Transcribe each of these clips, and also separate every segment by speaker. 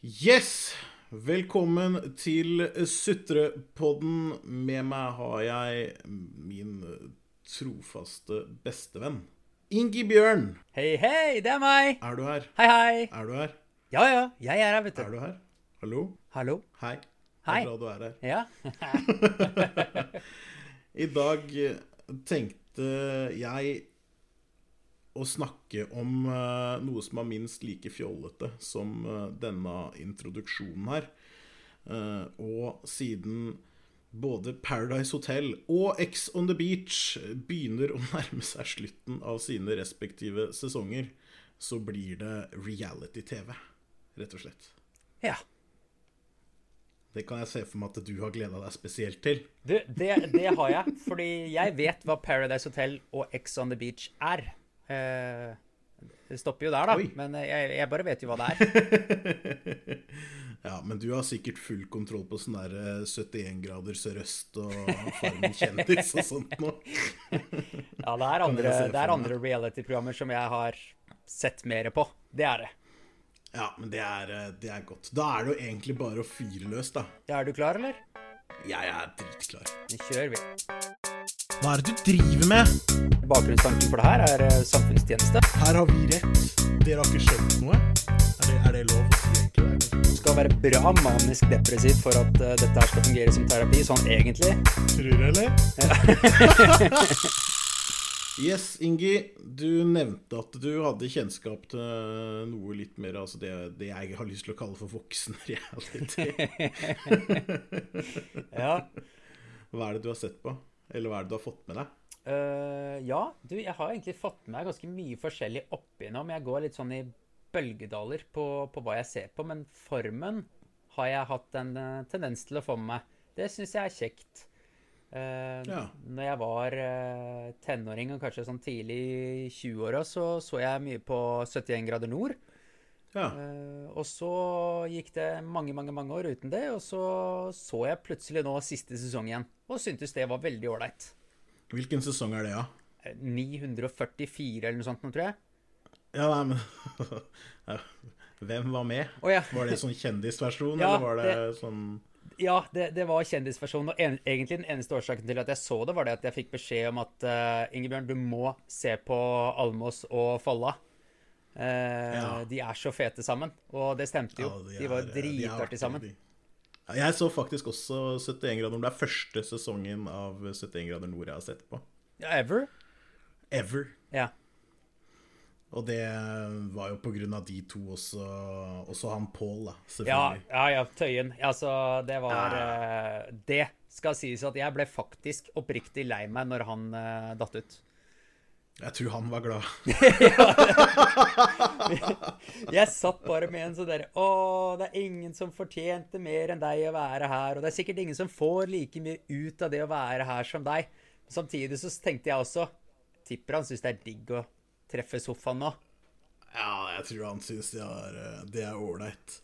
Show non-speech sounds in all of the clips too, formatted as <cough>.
Speaker 1: Yes! Velkommen til Sutrepodden. Med meg har jeg min trofaste bestevenn. Ingi Bjørn.
Speaker 2: Hei, hei, det er meg.
Speaker 1: Er du her?
Speaker 2: Hei, hei.
Speaker 1: Er du her?
Speaker 2: Ja, ja, jeg er her, vet du.
Speaker 1: Er
Speaker 2: du.
Speaker 1: her? Hallo?
Speaker 2: Hallo.
Speaker 1: Hei.
Speaker 2: Hei.
Speaker 1: Det er bra du er her.
Speaker 2: Ja. <laughs> <laughs>
Speaker 1: I dag tenkte jeg å snakke om eh, noe som er minst like fjollete som eh, denne introduksjonen her. Eh, og siden både Paradise Hotel og X on the Beach begynner å <laughs> nærme seg slutten av sine respektive sesonger, så blir det reality-TV, rett og slett.
Speaker 2: ja.
Speaker 1: Det kan jeg se for meg at du har gleda deg spesielt til.
Speaker 2: Du, det, det har jeg, fordi jeg vet hva Paradise Hotel og X on the Beach er. Eh, det stopper jo der, da.
Speaker 1: Oi.
Speaker 2: Men jeg, jeg bare vet jo hva det er. <laughs>
Speaker 1: Ja, men du har sikkert full kontroll på sånn der eh, 71 grader sørøst og Farmen kjendis og sånt nå. <laughs>
Speaker 2: Ja, det er andre, det er andre reality-programmer som jeg har sett mer på. Det er det.
Speaker 1: Ja, men det er, eh, det er godt. Da er det jo egentlig bare å fyre løs, da.
Speaker 2: Ja, er du klar, eller?
Speaker 1: Jeg er dritklar.
Speaker 2: Vi kjører, vi.
Speaker 1: Hva er det du driver med?
Speaker 2: Bakgrunnstanken for det her er eh, samfunnstjeneste.
Speaker 1: Her har vi rett. Dere har ikke skjønt noe? Er det, er det lov å si egentlig?
Speaker 2: Du skal være bra manisk depressiv for at uh, dette her skal fungere som terapi, sånn egentlig.
Speaker 1: Tror du, eller? <laughs> Yes, Ingi. Du nevnte at du hadde kjennskap til noe litt mer Altså det, det jeg har lyst til å kalle for voksen <laughs> reality. <laughs>
Speaker 2: Ja.
Speaker 1: Hva er det du har sett på? Eller hva er det du har fått med deg?
Speaker 2: Uh, ja, du, jeg har egentlig fått med meg ganske mye forskjellig oppigjennom. Jeg går litt sånn i bølgedaler på, på hva jeg ser på, men formen har jeg hatt en eh, tendens til å få med meg. Det syns jeg er kjekt. Uh,
Speaker 1: Ja.
Speaker 2: Når jeg var uh, tenåring og kanskje sånn tidlig i 20-åra, så så jeg mye på 71 grader nord.
Speaker 1: Ja.
Speaker 2: Uh, og så gikk det mange, mange mange år uten det, og så så jeg plutselig nå siste sesong igjen, og syntes det var veldig ålreit.
Speaker 1: Hvilken sesong er det, ja?
Speaker 2: 944 eller noe sånt nå, tror jeg.
Speaker 1: Ja, nei, men <laughs> Hvem var med?
Speaker 2: Oh, ja.
Speaker 1: Var det sånn kjendisversjon, <laughs>
Speaker 2: Ja,
Speaker 1: eller var det,
Speaker 2: det-
Speaker 1: sånn
Speaker 2: Ja, det, det var kjendisversjon. Og en, egentlig den eneste årsaken til at jeg så det, var det at jeg fikk beskjed om at uh, Ingebjørn, du må se på Almås og Folla. Eh,
Speaker 1: Ja.
Speaker 2: De er så fete sammen. Og det stemte jo.
Speaker 1: Ja,
Speaker 2: de, var
Speaker 1: er- de var
Speaker 2: dritartige
Speaker 1: artige,
Speaker 2: sammen.
Speaker 1: de. Ja, jeg så faktisk også 71 grader nord. Det er første sesongen av 71 grader nord jeg har sett på.
Speaker 2: Ja, ever?
Speaker 1: Ever.
Speaker 2: Ja.
Speaker 1: Og det var jo på grunn av de to også, også han Paul, da,
Speaker 2: Ja,
Speaker 1: selvfølgelig.
Speaker 2: ja, ja, Tøyen. Altså, det var eh, Det skal sies at jeg ble faktisk oppriktig lei meg når han uh, datt ut.
Speaker 1: Jeg tror han var glad. <laughs>
Speaker 2: Jeg satt bare med en sånn derre Å, det er ingen som fortjente mer enn deg å være her. Og det er sikkert ingen som får like mye ut av det å være her som deg. Samtidig så tenkte jeg også Tipper han syns det er digg å treffe sofaen nå.
Speaker 1: Ja, jeg tror han syns det er eh, er ålreit.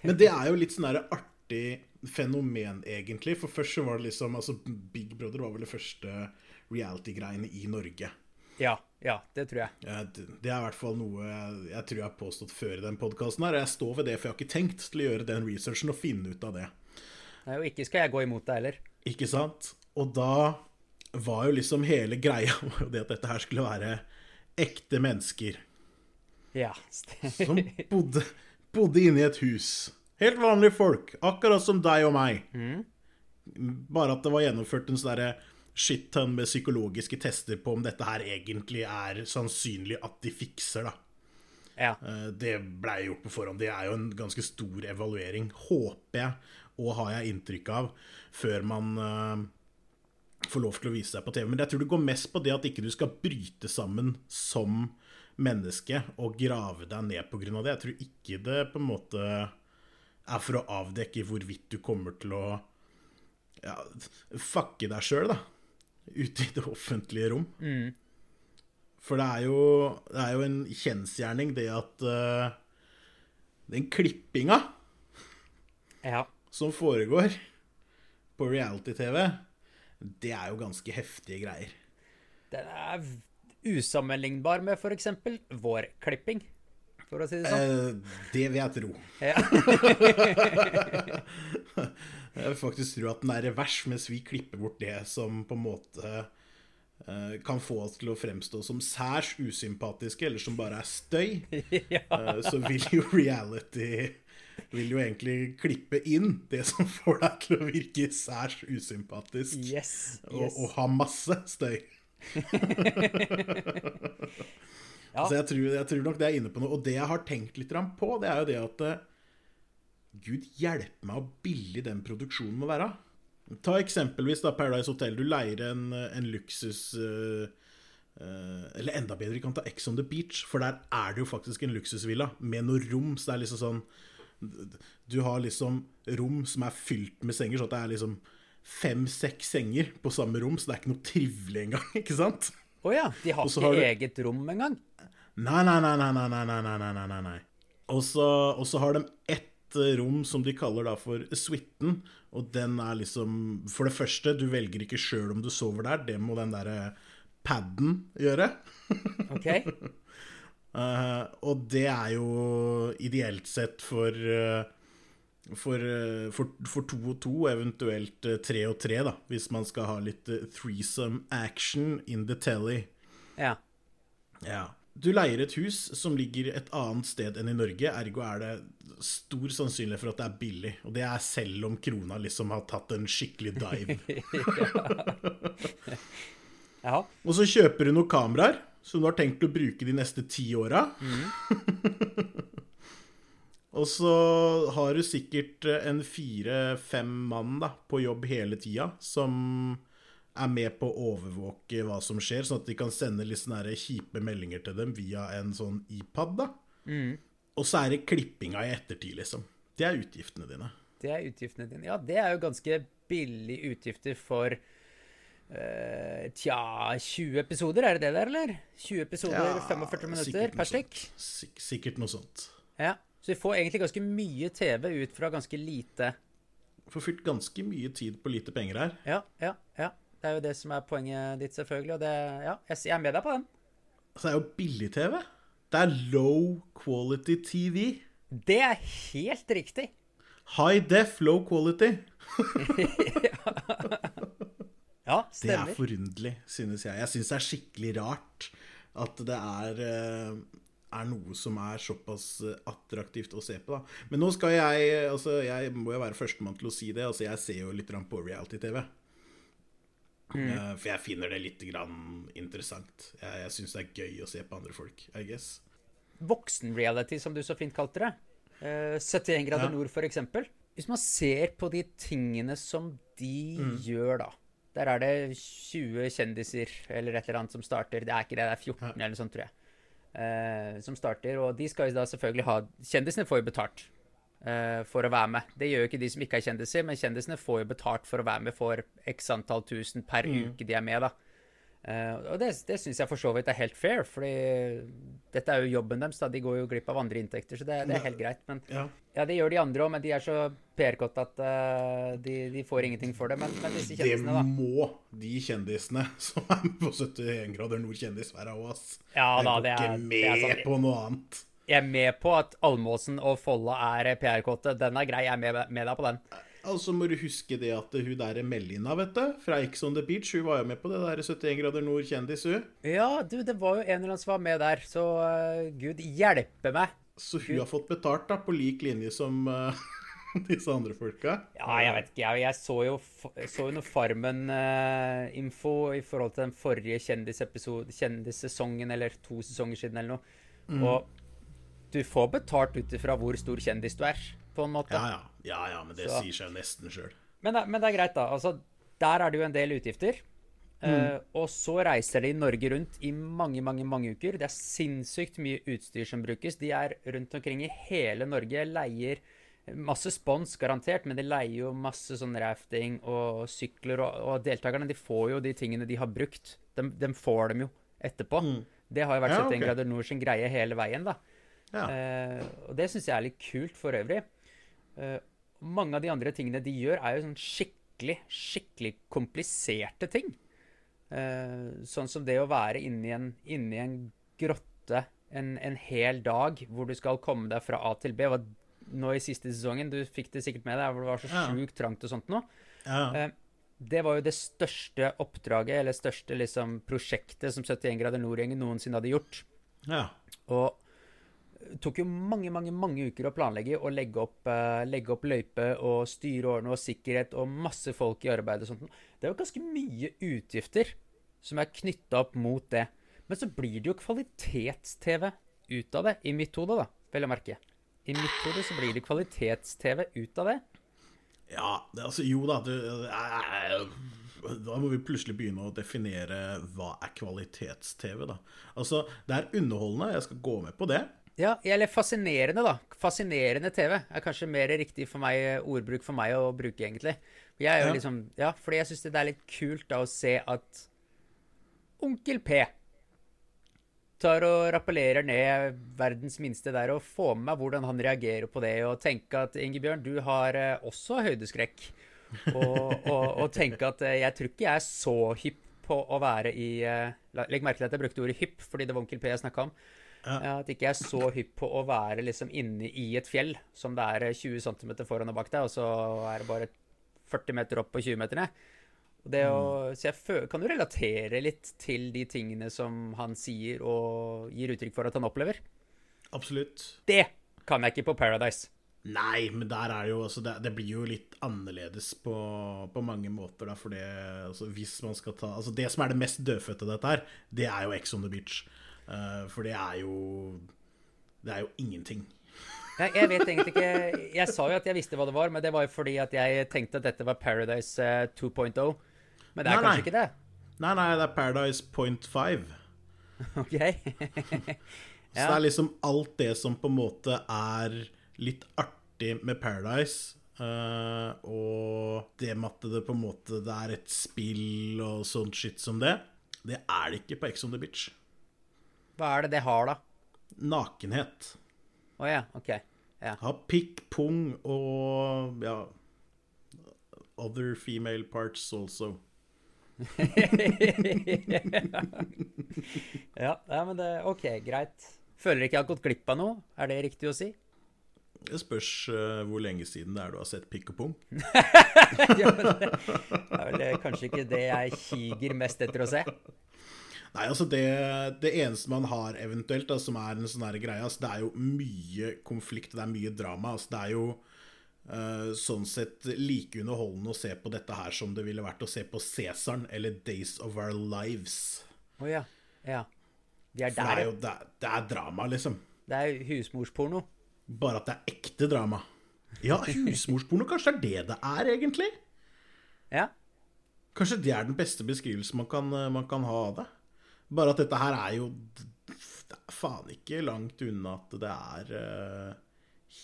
Speaker 1: Men det er jo litt sånn der artig fenomen, egentlig. For først så var det liksom Altså, Big Brother var vel det første reality-greiene i Norge.
Speaker 2: Ja, ja, det tror jeg.
Speaker 1: Ja, det er i hvert fall noe jeg, jeg tror jeg har påstått før i den podkasten her. Jeg står ved det, for jeg har ikke tenkt til å gjøre den researchen og finne ut av det.
Speaker 2: Nei, Og ikke skal jeg gå imot deg heller.
Speaker 1: Ikke sant? Og da var jo liksom hele greia <laughs> det at dette her skulle være ekte mennesker
Speaker 2: Ja.
Speaker 1: som bodde, bodde inne i et hus. Helt vanlige folk, akkurat som deg og meg. Bare at det var gjennomført en sånn derre shit-ton med psykologiske tester på om dette her egentlig er sannsynlig at de fikser, da.
Speaker 2: ja.
Speaker 1: Eh, Det blei gjort på forhånd. Det er jo en ganske stor evaluering, håper jeg, og har jeg inntrykk av, før man uh, får lov til å vise seg på TV. Men jeg tror det går mest på det at ikke du skal bryte sammen som menneske og grave deg ned av det. Jeg tror ikke det på en måte er for å avdekke hvorvidt du kommer til å ja, fucke deg sjøl, da. Ute i det offentlige rom. For det er jo, det er jo en kjensgjerning, det at uh, den klippinga
Speaker 2: ja.
Speaker 1: som foregår på reality-TV, det er jo ganske heftige greier.
Speaker 2: Den er usammenlignbar med f.eks. vår klipping. for å si det sånn.
Speaker 1: Eh, det vil jeg tro.
Speaker 2: Ja. <laughs> <laughs>
Speaker 1: Jeg vil faktisk tro at den er revers, mens vi klipper bort det som på en måte eh, kan få oss til å fremstå som særs usympatiske, eller som bare er støy. <laughs>
Speaker 2: ja.
Speaker 1: Eh, så vil jo reality vil jo egentlig klippe inn det som får deg til å virke særs usympatisk.
Speaker 2: Yes.
Speaker 1: Og,
Speaker 2: yes.
Speaker 1: og ha masse støy. <laughs>
Speaker 2: Ja.
Speaker 1: Så jeg tror, jeg tror nok det er inne på noe. Og det jeg har tenkt litt på, det er jo det at eh, Gud hjelpe meg hvor billig den produksjonen må være. Ta eksempelvis da Paradise Hotel. Du leier en, en luksus uh, Eller enda bedre, vi kan ta Ex on the Beach, for der er det jo faktisk en luksusvilla med noe rom. Så det er liksom sånn Du har liksom rom som er fylt med senger, så det er liksom fem-seks senger på samme rom, så det er ikke noe trivelig engang, <laughs> ikke sant?
Speaker 2: Å ja. De har ikke
Speaker 1: har du-
Speaker 2: eget rom engang?
Speaker 1: Nei, nei, nei, nei, nei, nei, nei, nei, nei, og så har de ett eh, rom som de kaller da for suiten, og den er liksom For det første, du velger ikke sjøl om du sover der, det må den derre paden gjøre.
Speaker 2: OK?
Speaker 1: uh, <laughs> og det er jo ideelt sett for uh, for, eh, for, for to og to, eventuelt eh, tre og tre, da, hvis man skal ha litt eh, threesome action in the telly.
Speaker 2: Ja.
Speaker 1: Ja. Du leier et hus som ligger et annet sted enn i Norge, ergo er det stor sannsynlighet for at det er billig. Og det er selv om krona liksom har tatt en skikkelig dive. <laughs>
Speaker 2: ja.
Speaker 1: Og så kjøper du noen kameraer som du har tenkt å bruke de neste ti åra. <laughs> Og så har du sikkert en fire-fem mann da, på jobb hele tida som er med på å overvåke hva som skjer, sånn at de kan sende litt sånne kjipe meldinger til dem via en sånn iPad. da. Og så er det klippinga i ettertid, liksom. Det er utgiftene dine.
Speaker 2: Det er utgiftene dine. Ja, det er jo ganske billige utgifter for uh, Tja, 20 episoder, er det det der, eller? 20 episoder,
Speaker 1: Ja,
Speaker 2: 45 minutter per stykk?
Speaker 1: Sik sikkert noe sånt.
Speaker 2: Ja. Så vi får egentlig ganske mye TV ut fra ganske lite
Speaker 1: Får fylt ganske mye tid på lite penger her.
Speaker 2: Ja, ja, ja. Det er jo det som er poenget ditt, selvfølgelig. Og det Ja, jeg er med deg på den.
Speaker 1: Så det er jo billig-TV. Det er low quality TV.
Speaker 2: Det er helt riktig.
Speaker 1: High def, low quality. <laughs>
Speaker 2: Ja,
Speaker 1: Det er
Speaker 2: stemmer.
Speaker 1: forunderlig, synes jeg. Jeg syns det er skikkelig rart at det er, eh, er noe som er såpass eh, attraktivt å se på. da. Men nå skal jeg altså Jeg må jo være førstemann til å si det. altså Jeg ser jo litt på reality-TV. Eh, For jeg finner det litt grann interessant. Jeg, jeg syns det er gøy å se på andre folk, I guess.
Speaker 2: Voksen-reality, som du så fint kalte det. Uh, 71 grader
Speaker 1: Ja.
Speaker 2: nord, eksempel. Hvis man ser på de tingene som de
Speaker 1: Mm.
Speaker 2: gjør, da. Der er det 20 kjendiser eller et eller annet som starter. Det er ikke det, det er 14 eller noe sånt, tror jeg. Uh, som starter, og de skal jo da selvfølgelig ha Kjendisene får jo betalt eh, for å være med. Det gjør jo ikke de som ikke er kjendiser, men kjendisene får jo betalt for å være med for x antall tusen per uke de er med, da. Eh, og det, det syns jeg for så vidt er helt fair, fordi dette er jo jobben deres. De går jo glipp av andre inntekter, så det, det er helt greit. Men
Speaker 1: Ja.
Speaker 2: ja, det gjør de andre òg, men de er så PR-kåte at eh, de, de får ingenting for det. Men, men disse
Speaker 1: Det
Speaker 2: kjendisene, da.
Speaker 1: må de kjendisene <laughs> som er på 71 grader nord kjendis være òg, ass.
Speaker 2: Ja da, det er-
Speaker 1: ikke
Speaker 2: det er
Speaker 1: med på noe annet.
Speaker 2: Jeg er med på at Almåsen og Folla er PR-kåte. Den er grei, jeg er med, med deg på den.
Speaker 1: Altså må du huske det at hun der Melina, vet du, fra Ex on the Beach, hun var jo med på det der 71 grader nord kjendis, hun.
Speaker 2: Ja, du, det var jo en eller annen som var med der, så uh, gud hjelpe meg.
Speaker 1: Så hun har fått betalt, da, på lik linje som uh, <laughs> disse andre folka.
Speaker 2: Ja, jeg vet ikke. Jeg, jeg så jo, så jo noe Farmen-info i forhold til den forrige kjendissesongen, eller to sesonger siden, eller noe. Og du får betalt ut ifra hvor stor kjendis du er, på en måte.
Speaker 1: Ja, ja. ja, ja, men det
Speaker 2: Så-
Speaker 1: sier seg nesten sjøl.
Speaker 2: Men, men det er greit, da. Altså, der er det jo en del utgifter. Eh, og så reiser de Norge rundt i mange, mange mange uker. Det er sinnssykt mye utstyr som brukes. De er rundt omkring i hele Norge, leier masse spons, garantert, men de leier jo masse sånn rafting og sykler, og, og deltakerne de får jo de tingene de har brukt. De, de får dem jo etterpå. Det har jo vært
Speaker 1: Ja,
Speaker 2: 71
Speaker 1: en
Speaker 2: grader nord sin greie hele veien, da.
Speaker 1: Ja.
Speaker 2: Eh, og det syns jeg er litt kult for øvrig. Uh, mange av de andre tingene de gjør, er jo sånn skikkelig, skikkelig kompliserte ting. Uh, sånn som det å være inni en, inni en grotte en, en hel dag hvor du skal komme deg fra A til B. Var nå i siste sesongen, du fikk det sikkert med deg, hvor det var så
Speaker 1: Ja.
Speaker 2: sjukt trangt og sånt nå.
Speaker 1: Ja.
Speaker 2: Det var jo det største oppdraget, eller største liksom prosjektet som 71 grader nord-gjengen noensinne hadde gjort.
Speaker 1: ja.
Speaker 2: Og tok jo mange, mange mange uker å planlegge og legge opp, uh, legge opp løype og styre ordene og sikkerhet og masse folk i arbeid og sånt. Det er jo ganske mye utgifter som er knytta opp mot det. Men så blir det jo kvalitets-TV ut av det, i mitt hode, da, vel å merke. I mitt hode så blir det kvalitets-TV ut av det.
Speaker 1: Ja, det, altså jo da det, Da må vi plutselig begynne å definere hva er kvalitets-TV, da. Altså, det er underholdende, jeg skal gå med på det.
Speaker 2: Ja, eller fascinerende, da. Fascinerende TV er kanskje mer riktig for meg, ordbruk for meg å bruke, egentlig. Jeg er jo
Speaker 1: Ja.
Speaker 2: liksom, ja, fordi jeg syns det er litt kult da å se at Onkel P tar og rappellerer ned verdens minste der og får med meg hvordan han reagerer på det, og tenker at Ingebjørn, du har eh, også høydeskrekk. Og, og, og tenke at eh, jeg tror ikke jeg er så hypp på å være i eh, Legg merke til at jeg brukte ordet hypp, fordi det var Onkel P jeg snakka om.
Speaker 1: Ja.
Speaker 2: Ja, At ikke jeg er så hypp på å være liksom inne i et fjell som det er eh, 20 cm foran og bak deg, og så er det bare 40 meter opp og 20 meter ned. Å, så jeg kan du relatere litt til de tingene som han sier og gir uttrykk for at han opplever?
Speaker 1: Absolutt.
Speaker 2: Det kan jeg ikke på Paradise.
Speaker 1: Nei, men der er jo altså det, det blir jo litt annerledes på, på mange måter, da, for det altså, Hvis man skal ta Altså, det som er det mest dødfødte av dette her, det er jo Ex on the Beach. Eh, for det er jo Det er jo ingenting.
Speaker 2: Jeg, jeg vet egentlig ikke Jeg sa jo at jeg visste hva det var, men det var jo fordi at jeg tenkte at dette var Paradise eh, 2.0. Men det er
Speaker 1: Nei,
Speaker 2: kanskje
Speaker 1: nei.
Speaker 2: ikke det.
Speaker 1: Nei, nei, det er Paradise Point 5. <laughs>
Speaker 2: OK? <laughs>
Speaker 1: Så <laughs> det er liksom alt det som på en måte er litt artig med Paradise. Uh, og det med at det på en måte det er et spill og sånt shit som det, det er det ikke på Ex on the Beach.
Speaker 2: Hva er det det har, da?
Speaker 1: Nakenhet.
Speaker 2: Å ja, OK. Ja.
Speaker 1: Ha pikk, pung og ja Other female parts also. <laughs>
Speaker 2: ja, ja, men det OK, greit. Føler ikke jeg har gått glipp av noe? Er det riktig å si?
Speaker 1: Det spørs uh, hvor lenge siden det er du har sett pikk og pung. <laughs>
Speaker 2: ja, men det er vel eh, kanskje ikke det jeg kiger mest etter å se.
Speaker 1: Nei, altså det, det eneste man har eventuelt da, som er en sånn her greie, altså det er jo mye konflikt, det er mye drama. Altså det er jo uh, sånn sett like underholdende å se på dette her som det ville vært å se på Cæsaren eller Days of Our Lives.
Speaker 2: Oh, ja. Ja. De er
Speaker 1: For det er jo det, det er drama, liksom.
Speaker 2: Det er husmorsporno.
Speaker 1: Bare at det er ekte drama. Ja, husmorsporno, kanskje det er det det er, egentlig?
Speaker 2: Ja.
Speaker 1: Kanskje det er den beste beskrivelsen man kan, eh, man kan ha av det. Bare at dette her er jo Det er faen ikke langt unna at det er uh,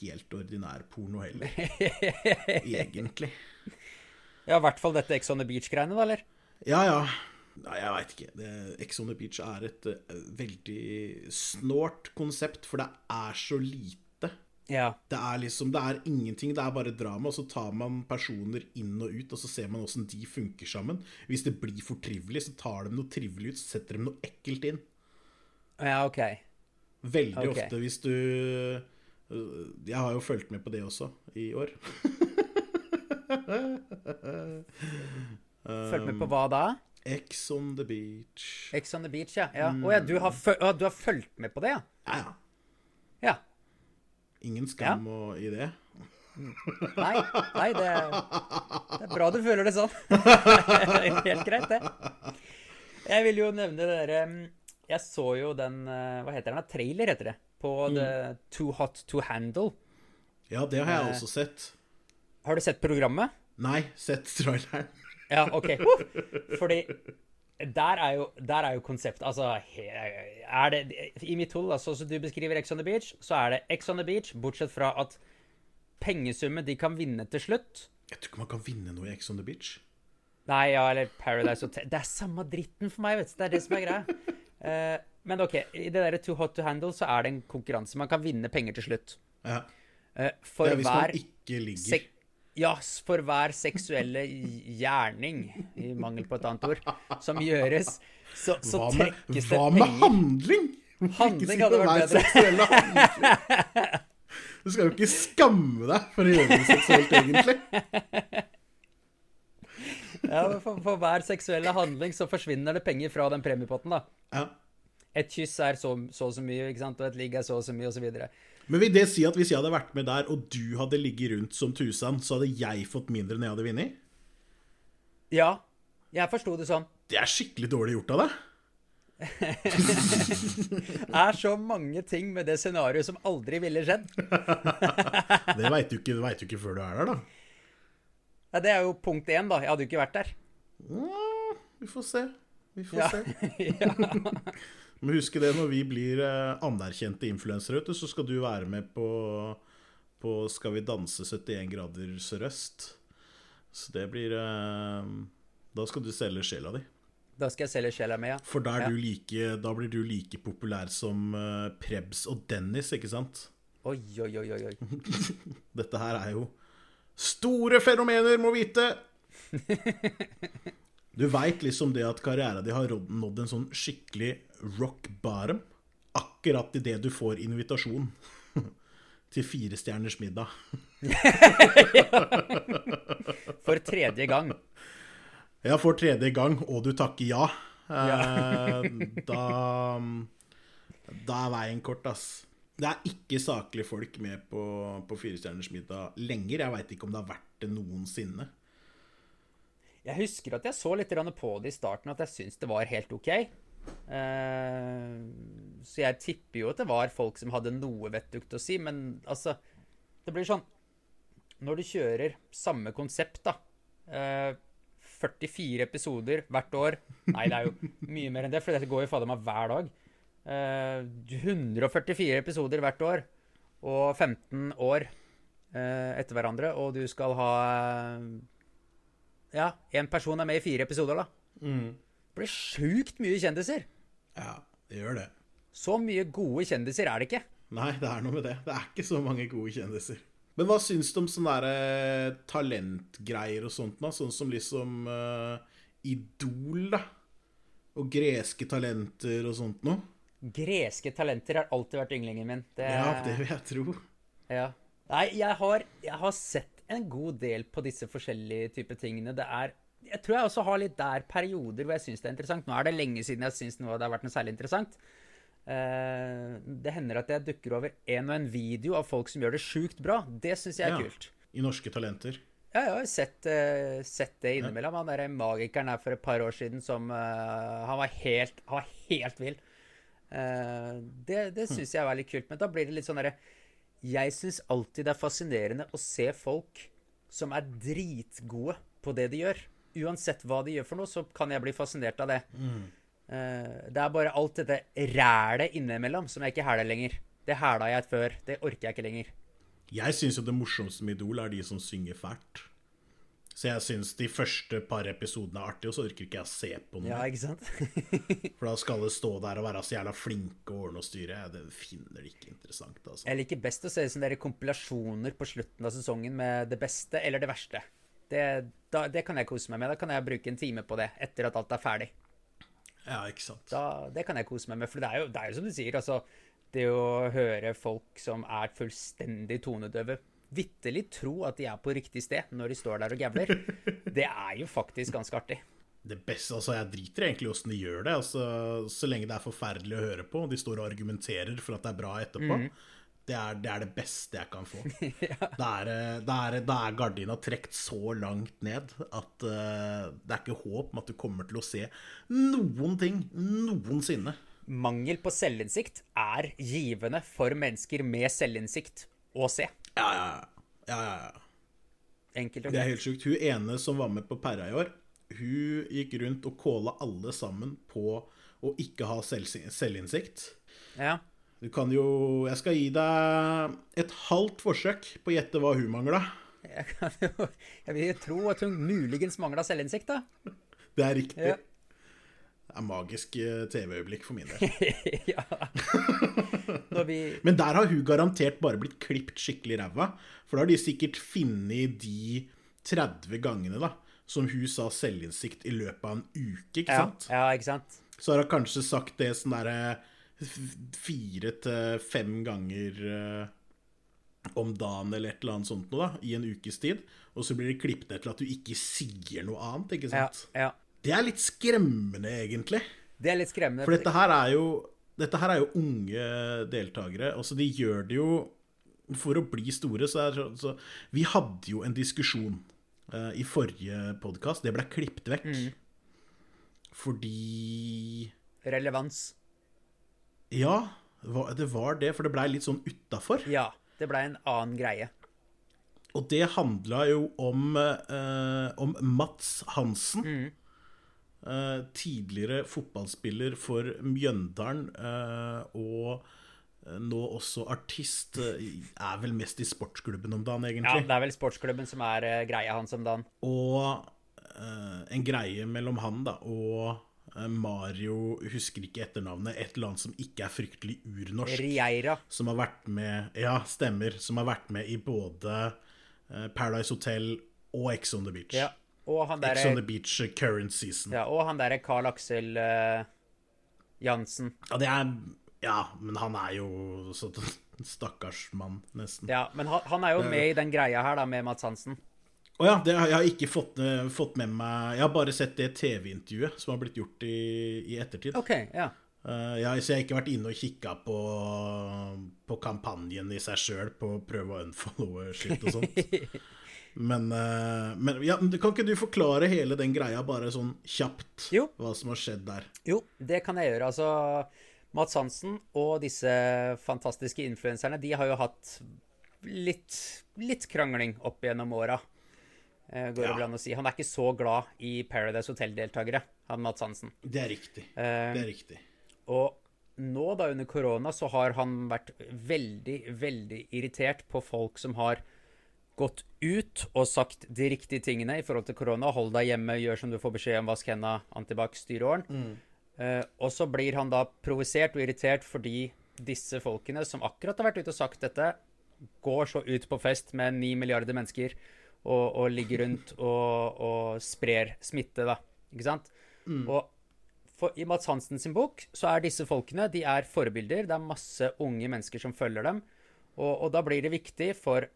Speaker 1: helt ordinær porno heller. <laughs> Egentlig.
Speaker 2: Ja, i hvert fall dette Ex on the Beach-greiene, da, eller?
Speaker 1: Ja, ja. Nei, jeg veit ikke. Det, Ex on the Beach er et uh, veldig snålt konsept, for det er så lite.
Speaker 2: Ja.
Speaker 1: Det er liksom, det er ingenting, det er bare drama, og så tar man personer inn og ut, og så ser man åssen de funker sammen. Hvis det blir for trivelig, så tar de noe trivelig ut, så setter de noe ekkelt inn.
Speaker 2: Ja, OK.
Speaker 1: Veldig
Speaker 2: okay.
Speaker 1: ofte hvis du øh, Jeg har jo fulgt med på det også i år. <laughs>
Speaker 2: Fulgt med på hva da?
Speaker 1: Ex on the beach.
Speaker 2: Ex on the Beach, ja. ja. Å ja, du har, føl du har fulgt med på det, ja?
Speaker 1: Ja, ja.
Speaker 2: Ja.
Speaker 1: Ingen skam og, i det.
Speaker 2: Nei, nei det, det er bra du føler det sånn. <laughs> Helt greit, det. Jeg vil jo nevne det derre Jeg så jo den eh, Hva heter den? Trailer, heter det. På The Too Hot To Handle.
Speaker 1: Ja, det har jeg
Speaker 2: Eh.
Speaker 1: også sett.
Speaker 2: Har du sett programmet?
Speaker 1: Nei, sett traileren.
Speaker 2: Ja, OK. Fordi der er jo, der er jo konseptet Altså, er det I mitt hode, altså, som du beskriver Ex on the Beach, så er det Ex on the Beach, bortsett fra at pengesummen de kan vinne til slutt
Speaker 1: Jeg tror ikke man kan vinne noe i Ex on the beach.
Speaker 2: Nei, ja, eller Paradise Hotel Det er samme dritten for meg, vet du. Det er det som er greia. Uh, men OK, i det derre Too Hot To Handle så er det en konkurranse. Man kan vinne penger til slutt.
Speaker 1: Ja. Det
Speaker 2: for
Speaker 1: er hvis
Speaker 2: hver
Speaker 1: man ikke ligger.
Speaker 2: Ja, for hver seksuelle gjerning, i mangel på et annet ord, som gjøres, så, så
Speaker 1: Hva med,
Speaker 2: trekkes det penger.
Speaker 1: hva med handling?
Speaker 2: Handling hadde vært bedre.
Speaker 1: Du skal jo ikke skamme deg for å gjøre det seksuelt, egentlig.
Speaker 2: Ja, for, for hver seksuelle handling så forsvinner det penger fra den premiepotten, da.
Speaker 1: Ja.
Speaker 2: Et kyss er så så, og så mye, ikke sant? og et ligg er så og så mye, og så.
Speaker 1: Men vil det si at hvis jeg hadde vært med der, og du hadde ligget rundt som tusen, så hadde jeg fått mindre enn jeg hadde vunnet?
Speaker 2: Ja, jeg forsto det sånn.
Speaker 1: Det er skikkelig dårlig gjort av deg. <laughs>
Speaker 2: er så mange ting med det scenarioet som aldri ville skjedd. <laughs>
Speaker 1: Det veit du, du ikke før du er der, da.
Speaker 2: Ja, det er jo punkt én, da. Jeg hadde jo ikke vært der.
Speaker 1: Ja, vi får se. Vi får
Speaker 2: Ja.
Speaker 1: se. <laughs> Men husk det, når vi blir eh, anerkjente influensere, så skal du være med på, på Skal vi danse 71 grader sørøst. Så det blir eh, Da skal du selge sjela di.
Speaker 2: Da skal jeg selge sjela mi, ja.
Speaker 1: For da,
Speaker 2: Ja.
Speaker 1: du like, da blir du like populær som eh, Prebz og Dennis, ikke sant?
Speaker 2: Oi, oi, oi. oi. <laughs>
Speaker 1: Dette her er jo store fenomener, må vite! <laughs> Du veit liksom det at karrieren din har nådd en sånn skikkelig rock bottom akkurat idet du får invitasjon <laughs> til firestjerners middag. <laughs>
Speaker 2: For tredje gang.
Speaker 1: Ja, for tredje gang, og du takker ja. ja. da Da er veien kort, ass. Det er ikke saklige folk med på, på Fire stjerners middag lenger. Jeg veit ikke om det har vært det noensinne.
Speaker 2: Jeg husker at jeg så litt på det i starten, at jeg syntes det var helt OK. Eh, så jeg tipper jo at det var folk som hadde noe vettugt å si, men altså Det blir sånn Når du kjører samme konsept, da eh, 44 episoder hvert år Nei, det er jo mye mer enn det, for dette går jo fader meg hver dag. Eh, 144 episoder hvert år og 15 år eh, etter hverandre, og du skal ha eh, ja, én person er med i fire episoder, da. Det blir sjukt mye kjendiser.
Speaker 1: Ja, det gjør det.
Speaker 2: Så mye gode kjendiser er det ikke.
Speaker 1: Nei, det er noe med det. Det er ikke så mange gode kjendiser. Men hva syns du om sånne der, eh, talentgreier og sånt, da? Sånn som liksom eh, Idol, da? Og greske talenter og sånt noe?
Speaker 2: Greske talenter har alltid vært ynglingen min. Det,
Speaker 1: Ja, det vil jeg tro.
Speaker 2: ja. Nei, jeg har, jeg har sett en god del på disse forskjellige typer tingene. Det er Jeg tror jeg også har litt der perioder hvor jeg syns det er interessant. Nå er det lenge siden jeg syns noe det har vært noe særlig interessant. Uh, det hender at jeg dukker over en og en video av folk som gjør det sjukt bra. Det syns jeg er
Speaker 1: Ja.
Speaker 2: kult.
Speaker 1: I norske talenter.
Speaker 2: Ja, jeg har sett, uh, sett det innimellom. Han derre magikeren her for et par år siden som uh, Han var helt, han var helt vill. Det det syns jeg var litt kult. Men da blir det litt sånn derre Jeg syns alltid det er fascinerende å se folk som er dritgode på det de gjør. Uansett hva de gjør for noe, så kan jeg bli fascinert av det. Mm. det er bare alt dette rælet innimellom som jeg ikke hæler lenger. Det hæla jeg før. Det orker jeg ikke lenger.
Speaker 1: Jeg syns jo det morsomste med Idol er de som synger fælt. Så jeg syns de første par episodene er artige, og så orker ikke jeg å se på noe.
Speaker 2: Ja, ikke sant? <laughs>
Speaker 1: For da skal det stå der og være så jævla flinke og ordne og styre. Det finner de ikke interessant, altså.
Speaker 2: Jeg liker best å se sånne dere kompilasjoner på slutten av sesongen med det beste eller det verste. Det, da, det kan jeg kose meg med. Da kan jeg bruke en time på det etter at alt er ferdig.
Speaker 1: Ja, ikke sant.
Speaker 2: Da, det kan jeg kose meg med. For det er jo, det er jo som du sier, altså Det å høre folk som er fullstendig tonedøve, vitterlig tro at de er på riktig sted når de står der og gavler, <laughs> det er jo faktisk ganske artig.
Speaker 1: Det beste, altså Jeg driter egentlig i åssen de gjør det. altså Så lenge det er forferdelig å høre på, og de står og argumenterer for at det er bra etterpå. Det, er, det er det beste jeg kan få. <laughs> Da er, er, er gardina trukket så langt ned at uh, det er ikke håp om at du kommer til å se noen ting noensinne.
Speaker 2: Mangel på selvinnsikt er givende for mennesker med selvinnsikt å se.
Speaker 1: Ja, ja, ja. ja, ja.
Speaker 2: Enkelt og
Speaker 1: Det er helt sjukt. Hun ene som var med på Perra i år, hun gikk rundt og kåla alle sammen på å ikke ha selv, selvinnsikt.
Speaker 2: Ja.
Speaker 1: Du kan jo Jeg skal gi deg et halvt forsøk på å gjette hva hun mangla.
Speaker 2: Jeg, kan jo, jeg vil tro at hun muligens mangla selvinnsikt, da.
Speaker 1: Det er riktig.
Speaker 2: Ja.
Speaker 1: Er magisk eh, TV-øyeblikk for min del. <laughs>
Speaker 2: ja. Vi <laughs>
Speaker 1: Men der har hun garantert bare blitt klipt skikkelig ræva. For da har de sikkert funnet de 30 gangene da som hun sa selvinnsikt i løpet av en uke, ikke
Speaker 2: ja,
Speaker 1: sant?
Speaker 2: ja, ikke sant?
Speaker 1: Så har hun kanskje sagt det sånn derre fire til fem ganger eh, om dagen eller et eller annet sånt noe, da, i en ukes tid. Og så blir det klippet ned til at du ikke sier noe annet, ikke sant?
Speaker 2: Ja, ja.
Speaker 1: Det er litt skremmende, egentlig.
Speaker 2: Det er litt skremmende.
Speaker 1: For dette her er jo Dette her er jo unge deltakere. Altså, de gjør det jo for å bli store. Så, er, så, Vi hadde jo en diskusjon uh, i forrige podkast. Det ble klippet vekk.
Speaker 2: Mm.
Speaker 1: Fordi
Speaker 2: Relevans.
Speaker 1: Ja, det var det. For det blei litt sånn utafor.
Speaker 2: Ja. Det blei en annen greie.
Speaker 1: Og det handla jo om, uh, om Mats Hansen. Eh, tidligere fotballspiller for Mjøndalen, eh, og eh, nå også artist. Er vel mest i sportsklubben om dagen,
Speaker 2: Ja, det er vel sportsklubben som er greia hans om dagen.
Speaker 1: Og eh, en greie mellom han da og Mario, husker ikke etternavnet, et eller annet som ikke er fryktelig urnorsk.
Speaker 2: Rieira.
Speaker 1: som har vært med Ja, stemmer. Som har vært med i både Paradise Hotel og Ex on the Beach.
Speaker 2: Ja. Og han
Speaker 1: Ex on the Beach eh, current season. Ja.
Speaker 2: ja, og han derre Carl Aksel uh, Jansen.
Speaker 1: det er Ja, men han er jo sånn <laughs> stakkars mann, nesten.
Speaker 2: Ja, men han, han er jo med i den greia her, da, med Mats Hansen.
Speaker 1: ja, det jeg har ikke fått, eh, fått med meg Jeg har bare sett det TV-intervjuet som har blitt gjort i, i ettertid.
Speaker 2: OK, ja.
Speaker 1: Uh, ja, så jeg har ikke vært inne og kikka på, på kampanjen i seg sjøl, på å prøve å unfollowe shit og sånt. <laughs> Men, eh, men ja, kan ikke du forklare hele den greia bare sånn kjapt?
Speaker 2: Jo.
Speaker 1: Hva som har skjedd der?
Speaker 2: Jo, det kan jeg gjøre. Altså, Mats Hansen og disse fantastiske influenserne, de har jo hatt litt, litt krangling opp gjennom åra. Eh, går det
Speaker 1: Ja.
Speaker 2: vel an å si. Han er ikke så glad i Paradise Hotel-deltakere, han Mats Hansen.
Speaker 1: Det er riktig.
Speaker 2: Eh,
Speaker 1: Det er riktig.
Speaker 2: Og nå, da, under korona, så har han vært veldig, veldig irritert på folk som har gått ut og sagt de riktige tingene i forhold til korona. Hold deg hjemme, gjør som du får beskjed om, vask henda, antibac, styr åren. Eh, og så blir han da provosert og irritert fordi disse folkene som akkurat har vært ute og sagt dette, går så ut på fest med ni milliarder mennesker og, og ligger rundt <laughs> og, og sprer smitte, da. Ikke sant? Og for, I Mats Hansen sin bok så er disse folkene de er forbilder. Det er masse unge mennesker som følger dem. Og, og da blir det viktig for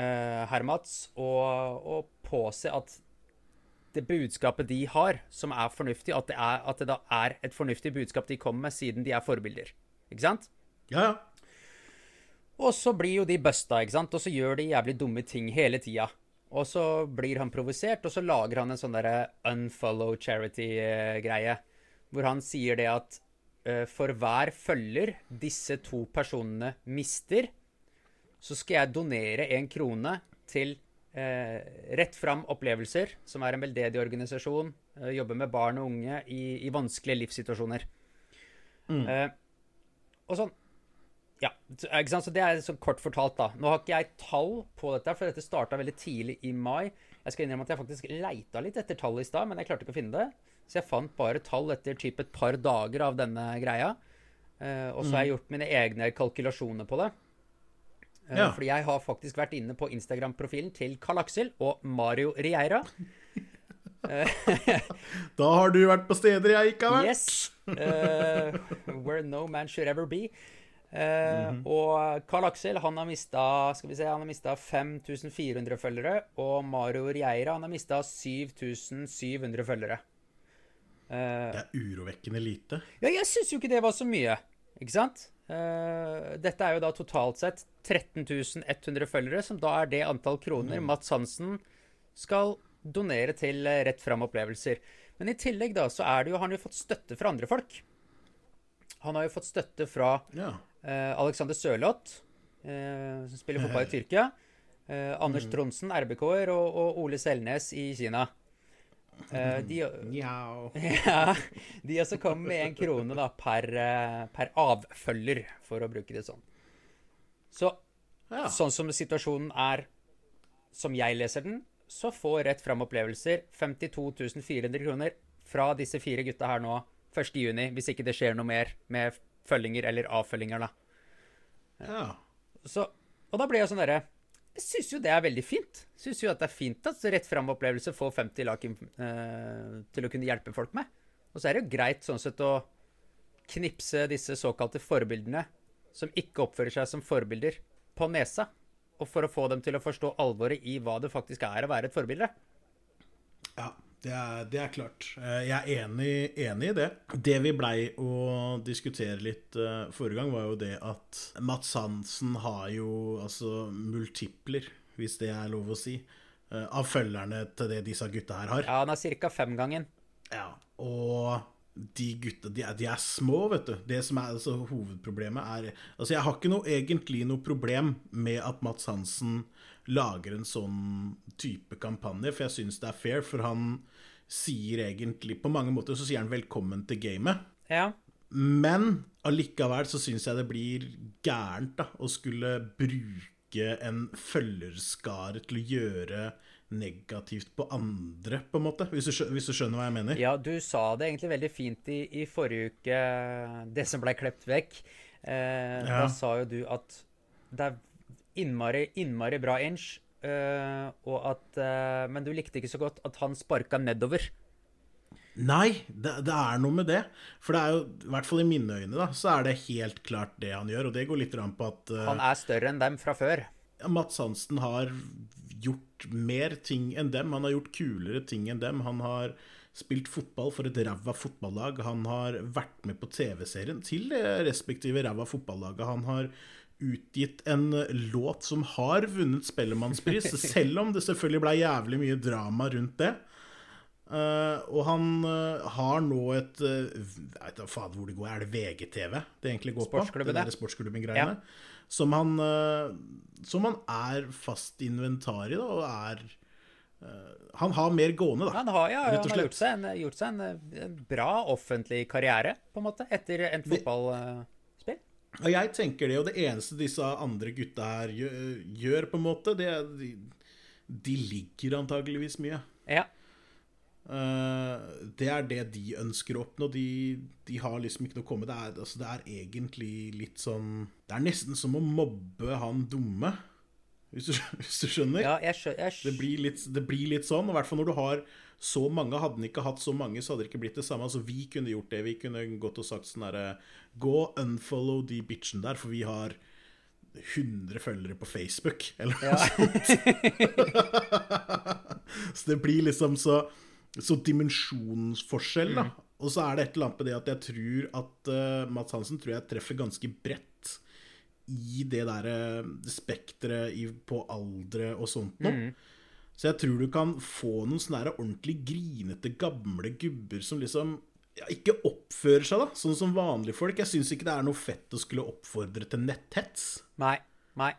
Speaker 2: eh, Hermats og, å påse at det budskapet de har, som er fornuftig, at det, er, at det da er et fornuftig budskap de kommer med, siden de er forbilder. Ikke sant?
Speaker 1: Ja, ja.
Speaker 2: Og så blir jo de busta, ikke sant? Og så gjør de jævlig dumme ting hele tida. Og så blir han provosert, og så lager han en sånn derre unfollow charity-greie. Hvor han sier det at uh, for hver følger disse to personene mister, så skal jeg donere en krone til eh, Rett Fram Opplevelser, som er en veldedig organisasjon. Eh, jobber med barn og unge i, i vanskelige livssituasjoner. Eh, og sånn ja, ikke sant? Så Det er sånn kort fortalt, da. Nå har ikke jeg tall på dette, for dette starta veldig tidlig i mai. Jeg skal innrømme at jeg faktisk leita litt etter tallet i stad, men jeg klarte ikke å finne det. Så jeg fant bare tall etter typ et par dager av denne greia. Eh, og så har jeg gjort mine egne kalkulasjoner på det. Eh,
Speaker 1: Ja.
Speaker 2: Fordi jeg har faktisk vært inne på Instagram-profilen til Karl Aksel og Mario Rieira. <laughs>
Speaker 1: Da har du vært på steder jeg ikke har vært.
Speaker 2: Yes. Uh, where no man should ever be. Eh, Og Carl Aksel han har mista skal vi se, han har mistet 5400 følgere. Og Mario Rieira han har mista 7700 følgere. Uh,
Speaker 1: Det er urovekkende lite.
Speaker 2: ja, jeg syns jo ikke det var så mye, ikke sant? Eh, dette er jo da totalt sett 13.100 følgere, som da er det antall kroner Mats Hansen skal donere til eh, Rett Fram Opplevelser. Men i tillegg da, så er det jo, han har jo fått støtte fra andre folk. Han har jo fått støtte fra
Speaker 1: Ja.
Speaker 2: uh, Alexander Sørloth, uh, som spiller fotball i Tyrkia. Anders Tronsen, RBK-er, og, og Ole Selnes i Kina. Eh, de, <laughs> ja, de også kom med en krone da, per, eh, per avfølger, for å bruke det sånn. Så
Speaker 1: Ja.
Speaker 2: sånn som situasjonen er, som jeg leser den, så får Rett Fram Opplevelser 52 400 kroner fra disse fire gutta her nå 1. juni, hvis ikke det skjer noe mer med følginger eller avfølginger, da.
Speaker 1: ja.
Speaker 2: Så, og da ble jeg sånn derre Jeg syns jo det er veldig fint. Syns jo at det er fint at Rett Fram-opplevelse får 50 lag eh, til å kunne hjelpe folk med. Og så er det jo greit sånn sett å knipse disse såkalte forbildene, som ikke oppfører seg som forbilder, på nesa. Og for å få dem til å forstå alvoret i hva det faktisk er å være et forbilde.
Speaker 1: Ja, det er, det er klart. Eh, jeg er enig, enig, i det. Det vi blei å diskutere litt uh, forrige gang, var jo det at Mats Hansen har jo altså multipler, hvis det er lov å si, uh, av følgerne til det disse gutta her har.
Speaker 2: Ja, han er ca. femgangen.
Speaker 1: Ja, og de gutta de er, de er, små, vet du. Det som er altså, hovedproblemet, er Altså, jeg har ikke noe, egentlig noe problem med at Mats Hansen lager en sånn type kampanje, for jeg syns det er fair, for han sier egentlig På mange måter så sier han 'velkommen til gamet'.
Speaker 2: Ja.
Speaker 1: Men allikevel så syns jeg det blir gærent da, å skulle bruke en følgerskare til å gjøre negativt på andre, på en måte. Hvis du, hvis du, skjønner hva jeg mener?
Speaker 2: Ja, du sa det egentlig veldig fint i, i forrige uke, det som ble klept vekk. Eh, ja. Da sa jo du at det er innmari, innmari bra inch, Uh, og at uh, Men du likte ikke så godt at han sparka nedover.
Speaker 1: Nei, det, det, er noe med det. For det er jo, i hvert fall i mine øyne, da, så er det helt klart det han gjør. Og det går litt an på at
Speaker 2: uh, Han er større enn dem fra før.
Speaker 1: Mats Hansen har gjort mer ting enn dem. Han har gjort kulere ting enn dem. Han har spilt fotball for et ræva fotballag. Han har vært med på TV-serien til det respektive ræva fotballaget. Han har utgitt en låt som har vunnet Spellemannspris, <laughs> selv om det selvfølgelig ble jævlig mye drama rundt det. Uh, og han uh, har nå et uh, Jeg vet ikke fader hvor det går. Er det VGTV det egentlig går på?
Speaker 2: Det
Speaker 1: der Sportsklubben-greiene. Ja. Som han Som han er fast inventar i, da, og er Han har mer gående, da.
Speaker 2: Han har, ja, han har gjort seg, en, gjort seg en, en, bra offentlig karriere, på en måte, etter en fotballspill.
Speaker 1: Og jeg tenker det, og det eneste disse andre gutta her gjør, på en måte, det er de, de ligger antageligvis mye.
Speaker 2: Ja.
Speaker 1: Uh, det er det de ønsker å oppnå. De, de, har liksom ikke noe å komme det er, altså, det er egentlig litt sånn Det er nesten som å mobbe han dumme, hvis du, <laughs> hvis du skjønner?
Speaker 2: Ja, jeg skjønner. Jeg
Speaker 1: skjønner. Det, blir litt, det, blir litt, sånn. I hvert fall når du har så mange. Hadde den ikke hatt så mange, så hadde det ikke blitt det samme. Altså, vi kunne gjort det. Vi kunne gått og sagt sånn herre Gå unfollow de bitchen der, for vi har 100 følgere på Facebook, <laughs> eller noe ja. sånt. <laughs> så det blir liksom så så dimensjonsforskjell, da. Mm. Og så er det et eller annet med det at jeg tror at uh, Mats Hansen tror jeg treffer ganske bredt i det derre uh, spekteret på aldre og sånt noe. Mm. Så jeg tror du kan få noen sånne ordentlig grinete gamle gubber som liksom ja, ikke oppfører seg da, sånn som vanlige folk. Jeg syns ikke det er noe fett å skulle oppfordre til netthets.
Speaker 2: Nei, nei.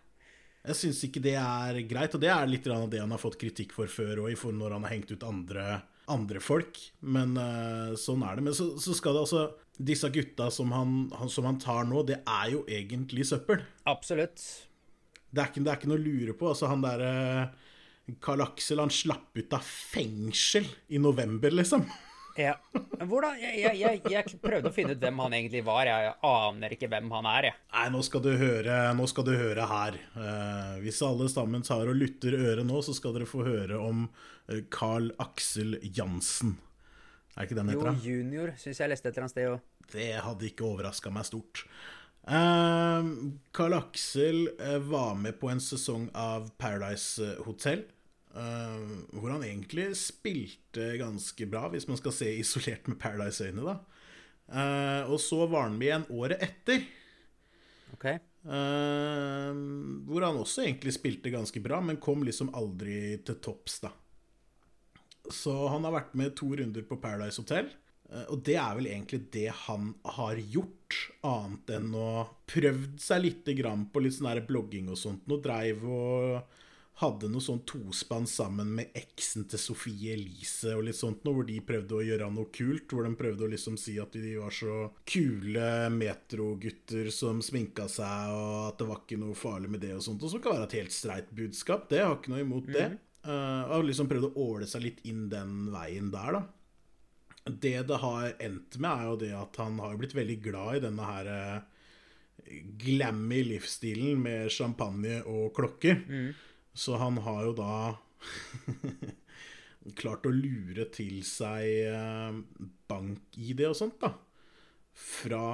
Speaker 1: Jeg syns ikke det er greit, og det er litt av det han har fått kritikk for før òg, når han har hengt ut andre andre folk. Men uh, sånn er det. Men så, så, skal det altså Disse gutta som han, han, som han, tar nå, det er jo egentlig søppel.
Speaker 2: Absolutt.
Speaker 1: Det er ikke, det er ikke noe å lure på. Altså, han derre uh, Karl Aksel, han slapp ut av fengsel i november, liksom.
Speaker 2: Ja. Hvordan, jeg, jeg, jeg, prøvde å finne ut hvem han egentlig var. Jeg aner ikke hvem han er. Jeg.
Speaker 1: Nei, nå skal du høre, skal du høre her. Uh, hvis alle sammen tar og lytter øret nå, så skal dere få høre om Carl Aksel Jansen. Er ikke den heter?
Speaker 2: Jo, junior syns jeg leste et eller annet sted òg.
Speaker 1: Det hadde ikke overraska meg stort. Uh, Carl Aksel var med på en sesong av Paradise Hotel. Uh, hvor han egentlig spilte ganske bra, hvis man skal se isolert med Paradise-øyne, da. Uh, og så var han med igjen året etter.
Speaker 2: Ok
Speaker 1: uh, hvor han også egentlig spilte ganske bra, men kom liksom aldri til topps, da. Så han har vært med to runder på Paradise Hotel. Og det er vel egentlig det han har gjort, annet enn å prøvd seg litt på litt sånn blogging og sånt. Nå dreiv og hadde noe sånn tospann sammen med eksen til Sofie Elise og litt sånt noe, hvor de prøvde å gjøre noe kult. Hvor de prøvde å liksom si at de var så kule metrogutter som sminka seg, og at det var ikke noe farlig med det og sånt. Og som kan være et helt streit budskap. Det har ikke noe imot det. Uh, og liksom prøvd å åle seg litt inn den veien der, da. Det det har endt med, er jo det at han har blitt veldig glad i denne her uh, glammy livsstilen med champagne og klokker. Mm. Så han har jo da <laughs> klart å lure til seg uh, bank-ID og sånt, da. fra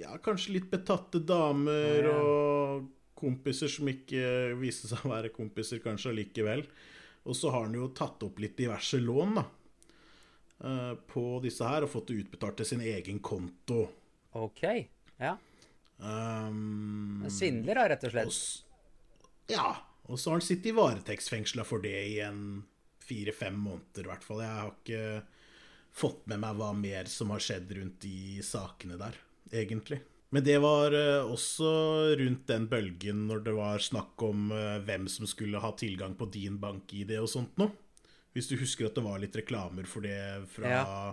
Speaker 1: ja, kanskje litt betatte damer og kompiser som ikke viste seg å være kompiser kanskje allikevel. Og så har han jo tatt opp litt diverse lån da, eh, på disse her, og fått det utbetalt til sin egen konto.
Speaker 2: OK. Ja.
Speaker 1: Um,
Speaker 2: Svindler, da, rett og
Speaker 1: og
Speaker 2: slett.
Speaker 1: Og, ja. Og så har han sittet i varetektsfengsla for det i en fire-fem måneder, i hvert fall. Jeg har ikke fått med meg hva mer som har skjedd rundt de sakene der, egentlig. Men det var eh, også rundt den bølgen når det var snakk om eh, hvem som skulle ha tilgang på din bank-ID og sånt noe. Hvis du husker at det var litt reklamer for det fra,
Speaker 2: Ja.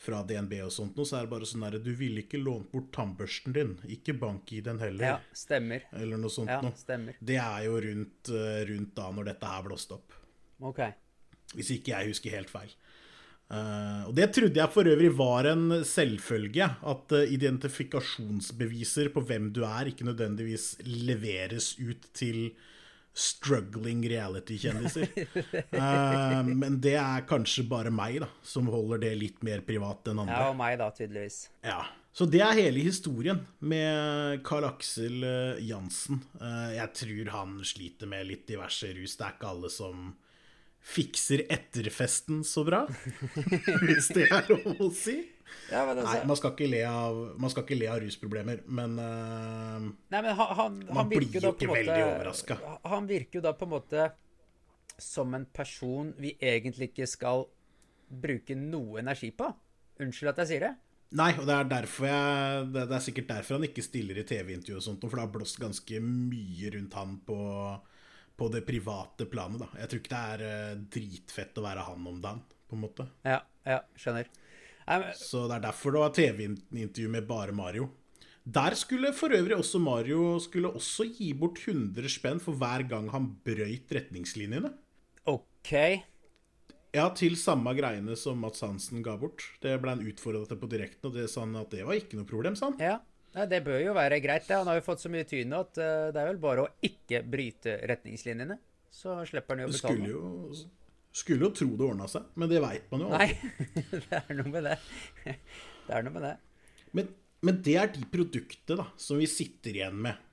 Speaker 1: fra DNB og sånt noe, så er det bare sånn herre Du ville ikke lånt bort tannbørsten din, ikke bank-ID-en heller.
Speaker 2: Ja, stemmer.
Speaker 1: Eller noe sånt
Speaker 2: Ja,
Speaker 1: noe.
Speaker 2: stemmer.
Speaker 1: Det er jo rundt, eh, rundt da når dette her blåste opp.
Speaker 2: OK.
Speaker 1: Hvis ikke jeg husker helt feil. Eh, og det trodde jeg for øvrig var en selvfølge. At uh, identifikasjonsbeviser på hvem du er, ikke nødvendigvis leveres ut til struggling reality-kjendiser. Uh, <laughs> men det er kanskje bare meg, da, som holder det litt mer privat enn andre.
Speaker 2: Ja, og meg, da, tydeligvis.
Speaker 1: Ja. Så det er hele historien med Carl Aksel Jansen. Jeg tror han sliter med litt diverse rus. Det er ikke alle som fikser etterfesten så bra, <laughs> hvis det er lov å si.
Speaker 2: Ja, men
Speaker 1: Nei,
Speaker 2: altså,
Speaker 1: man skal ikke le av, man skal ikke le av rusproblemer, men uh,
Speaker 2: Nei, men han, han,
Speaker 1: Man blir
Speaker 2: jo
Speaker 1: ikke
Speaker 2: måte,
Speaker 1: veldig overraska.
Speaker 2: Han virker jo da på en måte som en person vi egentlig ikke skal bruke noe energi på. Unnskyld at jeg sier det.
Speaker 1: Nei, og det er jeg det er sikkert derfor han ikke stiller i TV-intervju og sånt, for det har blåst ganske mye rundt han på, på det private planet, da. Jeg tror ikke det er eh, dritfett å være han om dagen, på en måte.
Speaker 2: Ja, ja, skjønner. Um,
Speaker 1: Så det er derfor det var TV-intervju med bare Mario. Der skulle for øvrig også Mario skulle også gi bort 100 spenn for hver gang han brøyt retningslinjene.
Speaker 2: OK.
Speaker 1: Ja, til samme greiene som Mats Hansen ga bort. Det ble han utfordra til på direkten, og det sa han at det var ikke noe problem, sa han.
Speaker 2: Ja. Nei, det bør jo være greit. det. Han har jo fått så mye tyn at eh, det er vel bare å ikke bryte retningslinjene. Så slipper han jo å betale.
Speaker 1: skulle jo, skulle jo tro det ordna seg, men det veit man jo aldri.
Speaker 2: Nei, <laughs> det er noe med det. Det er noe med det.
Speaker 1: Men, men det er de produktene da, som vi sitter igjen med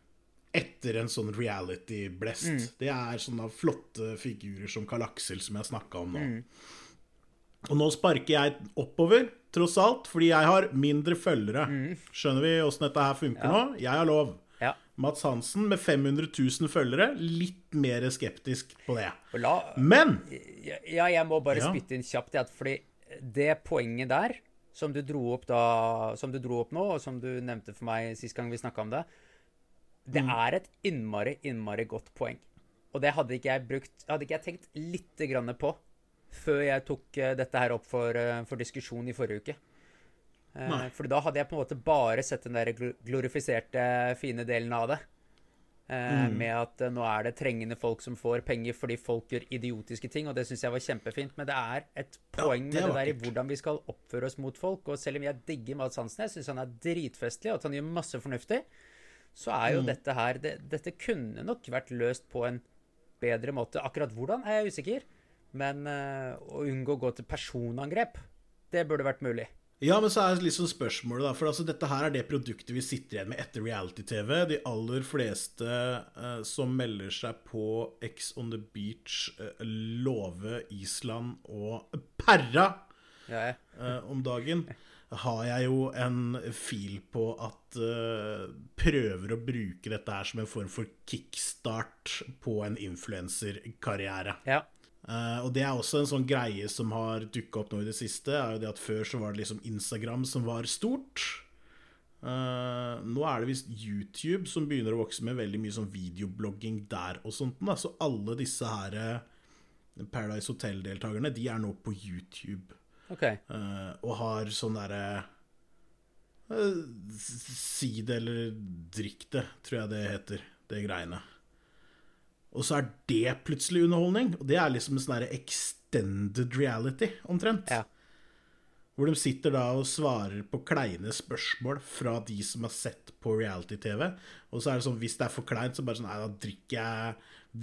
Speaker 1: etter en sånn reality-blest. Det er sånne flotte figurer som Karl Aksel, som jeg snakka om nå. Og nå sparker jeg oppover, tross alt, fordi jeg har mindre følgere. Skjønner vi åssen dette her funker nå? Jeg har lov.
Speaker 2: Ja.
Speaker 1: Mats Hansen med 500 000 følgere, litt mer skeptisk på det.
Speaker 2: La,
Speaker 1: Men
Speaker 2: Ja, jeg må bare
Speaker 1: Ja.
Speaker 2: spytte inn kjapt, ja, fordi det poenget der, som du dro opp da, som du dro opp nå, og som du nevnte for meg sist gang vi snakka om det, det
Speaker 1: Mm.
Speaker 2: er et innmari, innmari godt poeng. Og det hadde ikke jeg brukt Hadde ikke jeg tenkt lite grann på før jeg tok eh, dette her opp for, eh, for diskusjon i forrige uke.
Speaker 1: Nei.
Speaker 2: Eh, For da hadde jeg på en måte bare sett den der glorifiserte, fine delen av det.
Speaker 1: Mm.
Speaker 2: Med at nå er det trengende folk som får penger fordi folk gjør idiotiske ting, og det syns jeg var kjempefint. Men det er et poeng
Speaker 1: det er
Speaker 2: med det der i hvordan vi skal oppføre oss mot folk. Og selv om jeg digger Mads Hansen, jeg syns han er dritfestlig, og at han gjør masse fornuftig, så er
Speaker 1: Mm.
Speaker 2: jo dette her det, Dette kunne nok vært løst på en bedre måte. Akkurat hvordan er jeg usikker, men eh, å unngå å gå til personangrep, det burde vært mulig.
Speaker 1: Ja, men så er det liksom spørsmålet, da. For altså, dette her er det produktet vi sitter igjen med etter reality-TV. De aller fleste eh, som melder seg på X on the Beach, eh, Love Island og Perra
Speaker 2: Ja, ja.
Speaker 1: eh, om dagen, har jeg jo en fil på at eh, Prøver å bruke dette her som en form for kickstart på en influenserkarriere.
Speaker 2: ja.
Speaker 1: Eh, og det er også en sånn greie som har dukka opp nå i det siste. er jo det at Før så var det liksom Instagram som var stort. Uh, nå er det visst YouTube som begynner å vokse med veldig mye sånn videoblogging der og sånt. Da. Så alle disse her eh, Paradise Hotel-deltakerne, de er nå på YouTube.
Speaker 2: Okay.
Speaker 1: Uh, og har sånn derre Si det eller drikk det, tror jeg det heter. Det greiene. Og så er det plutselig underholdning. Og det er liksom en sånn extended reality, omtrent.
Speaker 2: Ja.
Speaker 1: Hvor de sitter da og svarer på kleine spørsmål fra de som har sett på reality-TV. Og så er det sånn, hvis det er for kleint, så bare sånn Nei, da drikker jeg,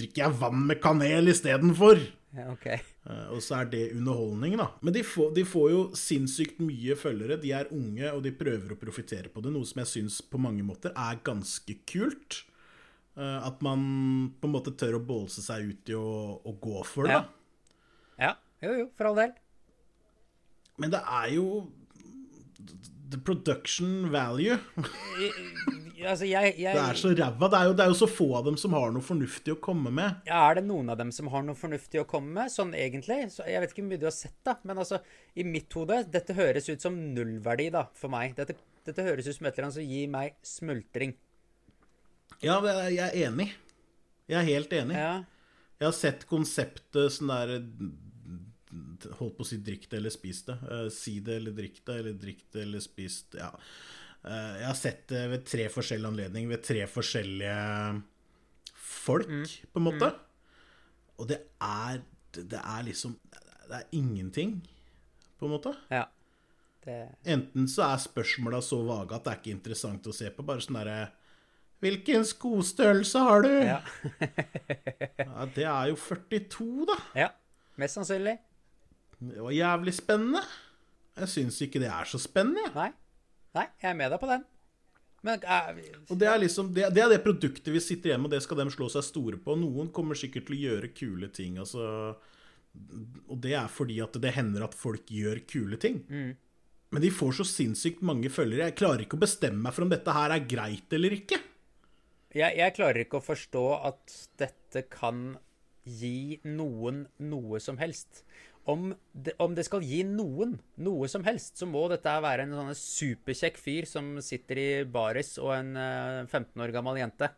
Speaker 1: drikker jeg vann med kanel istedenfor.
Speaker 2: Ja, ok.
Speaker 1: Eh, Og så er det underholdning, da. Men de får, de får jo sinnssykt mye følgere. De er unge, og de prøver å profitere på det, noe som jeg syns på mange måter er ganske kult. Eh, At man på en måte tør å bålse seg ut i å, å gå for det.
Speaker 2: Ja. Ja, jo, jo, for all del.
Speaker 1: Men det er jo The production value.
Speaker 2: Altså, jeg, jeg
Speaker 1: Det er så ræva. Det, det er jo så få av dem som har noe fornuftig å komme med.
Speaker 2: Ja, Er det noen av dem som har noe fornuftig å komme med, sånn egentlig? Så jeg vet ikke hvor mye du har sett, da. Men altså, i mitt hode Dette høres ut som nullverdi, da, for meg. Dette, dette høres ut som et eller annet som gir meg smultring.
Speaker 1: Ja, jeg er enig. Jeg er helt enig.
Speaker 2: Ja.
Speaker 1: Jeg har sett konseptet sånn der Holdt på å si drikk det eller spis det. Eh, si det eller drikk det, eller drikk det eller spis det. Ja. Eh, jeg har sett det ved tre forskjellige anledninger, ved tre forskjellige folk, på en måte. Og det er Det er liksom Det er ingenting, på en måte.
Speaker 2: ja. Det
Speaker 1: Enten så er spørsmåla så vage at det er ikke interessant å se på. Bare sånn derre Hvilken skostørrelse har du?
Speaker 2: Ja. <laughs>
Speaker 1: Ja, det er jo 42, da.
Speaker 2: ja. Mest sannsynlig.
Speaker 1: Det var jævlig spennende. Jeg syns ikke det er så spennende.
Speaker 2: Nei. Nei, jeg er med deg på den. Men eh,
Speaker 1: Og det er liksom det, det er det produktet vi sitter igjen med, og det skal de slå seg store på. Noen kommer sikkert til å gjøre kule ting, altså. Og det er fordi at det hender at folk gjør kule ting. Men de får så sinnssykt mange følgere. Jeg klarer ikke å bestemme meg for om dette her er greit eller ikke.
Speaker 2: Jeg, jeg klarer ikke å forstå at dette kan gi noen noe som helst. Om det, om det skal gi noen noe som helst, så må dette være en sånn superkjekk fyr som sitter i baris, og en eh, 15 år gammel jente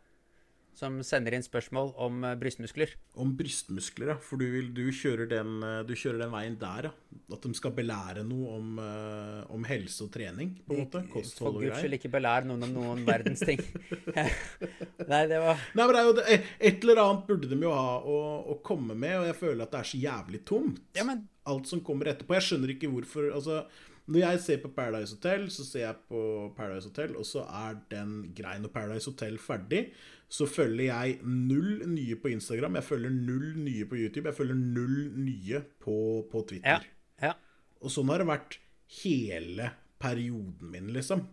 Speaker 2: som sender inn spørsmål om eh, brystmuskler.
Speaker 1: Om brystmuskler, ja. For du, vil, du, kjører den, eh, du kjører den veien der, ja. At de skal belære noe om, eh, om helse og trening, på en måte.
Speaker 2: For
Speaker 1: Kosthold og
Speaker 2: guds skyld ikke belær noen om noen verdens ting. <laughs> Nei, det var
Speaker 1: Nei, men det er jo det, Et eller annet burde de jo ha å, å komme med, og jeg føler at det er så jævlig tomt.
Speaker 2: Ja, men
Speaker 1: Alt som kommer etterpå. Jeg skjønner ikke hvorfor altså, Når jeg ser på Paradise Hotel, så ser jeg på Paradise Hotel, og så er den grei. Når Paradise Hotel ferdig, så følger jeg null nye på Instagram, jeg følger null nye på YouTube, jeg følger null nye på, på
Speaker 2: Ja.
Speaker 1: Twitter.
Speaker 2: ja.
Speaker 1: Og sånn har det vært hele perioden min, liksom.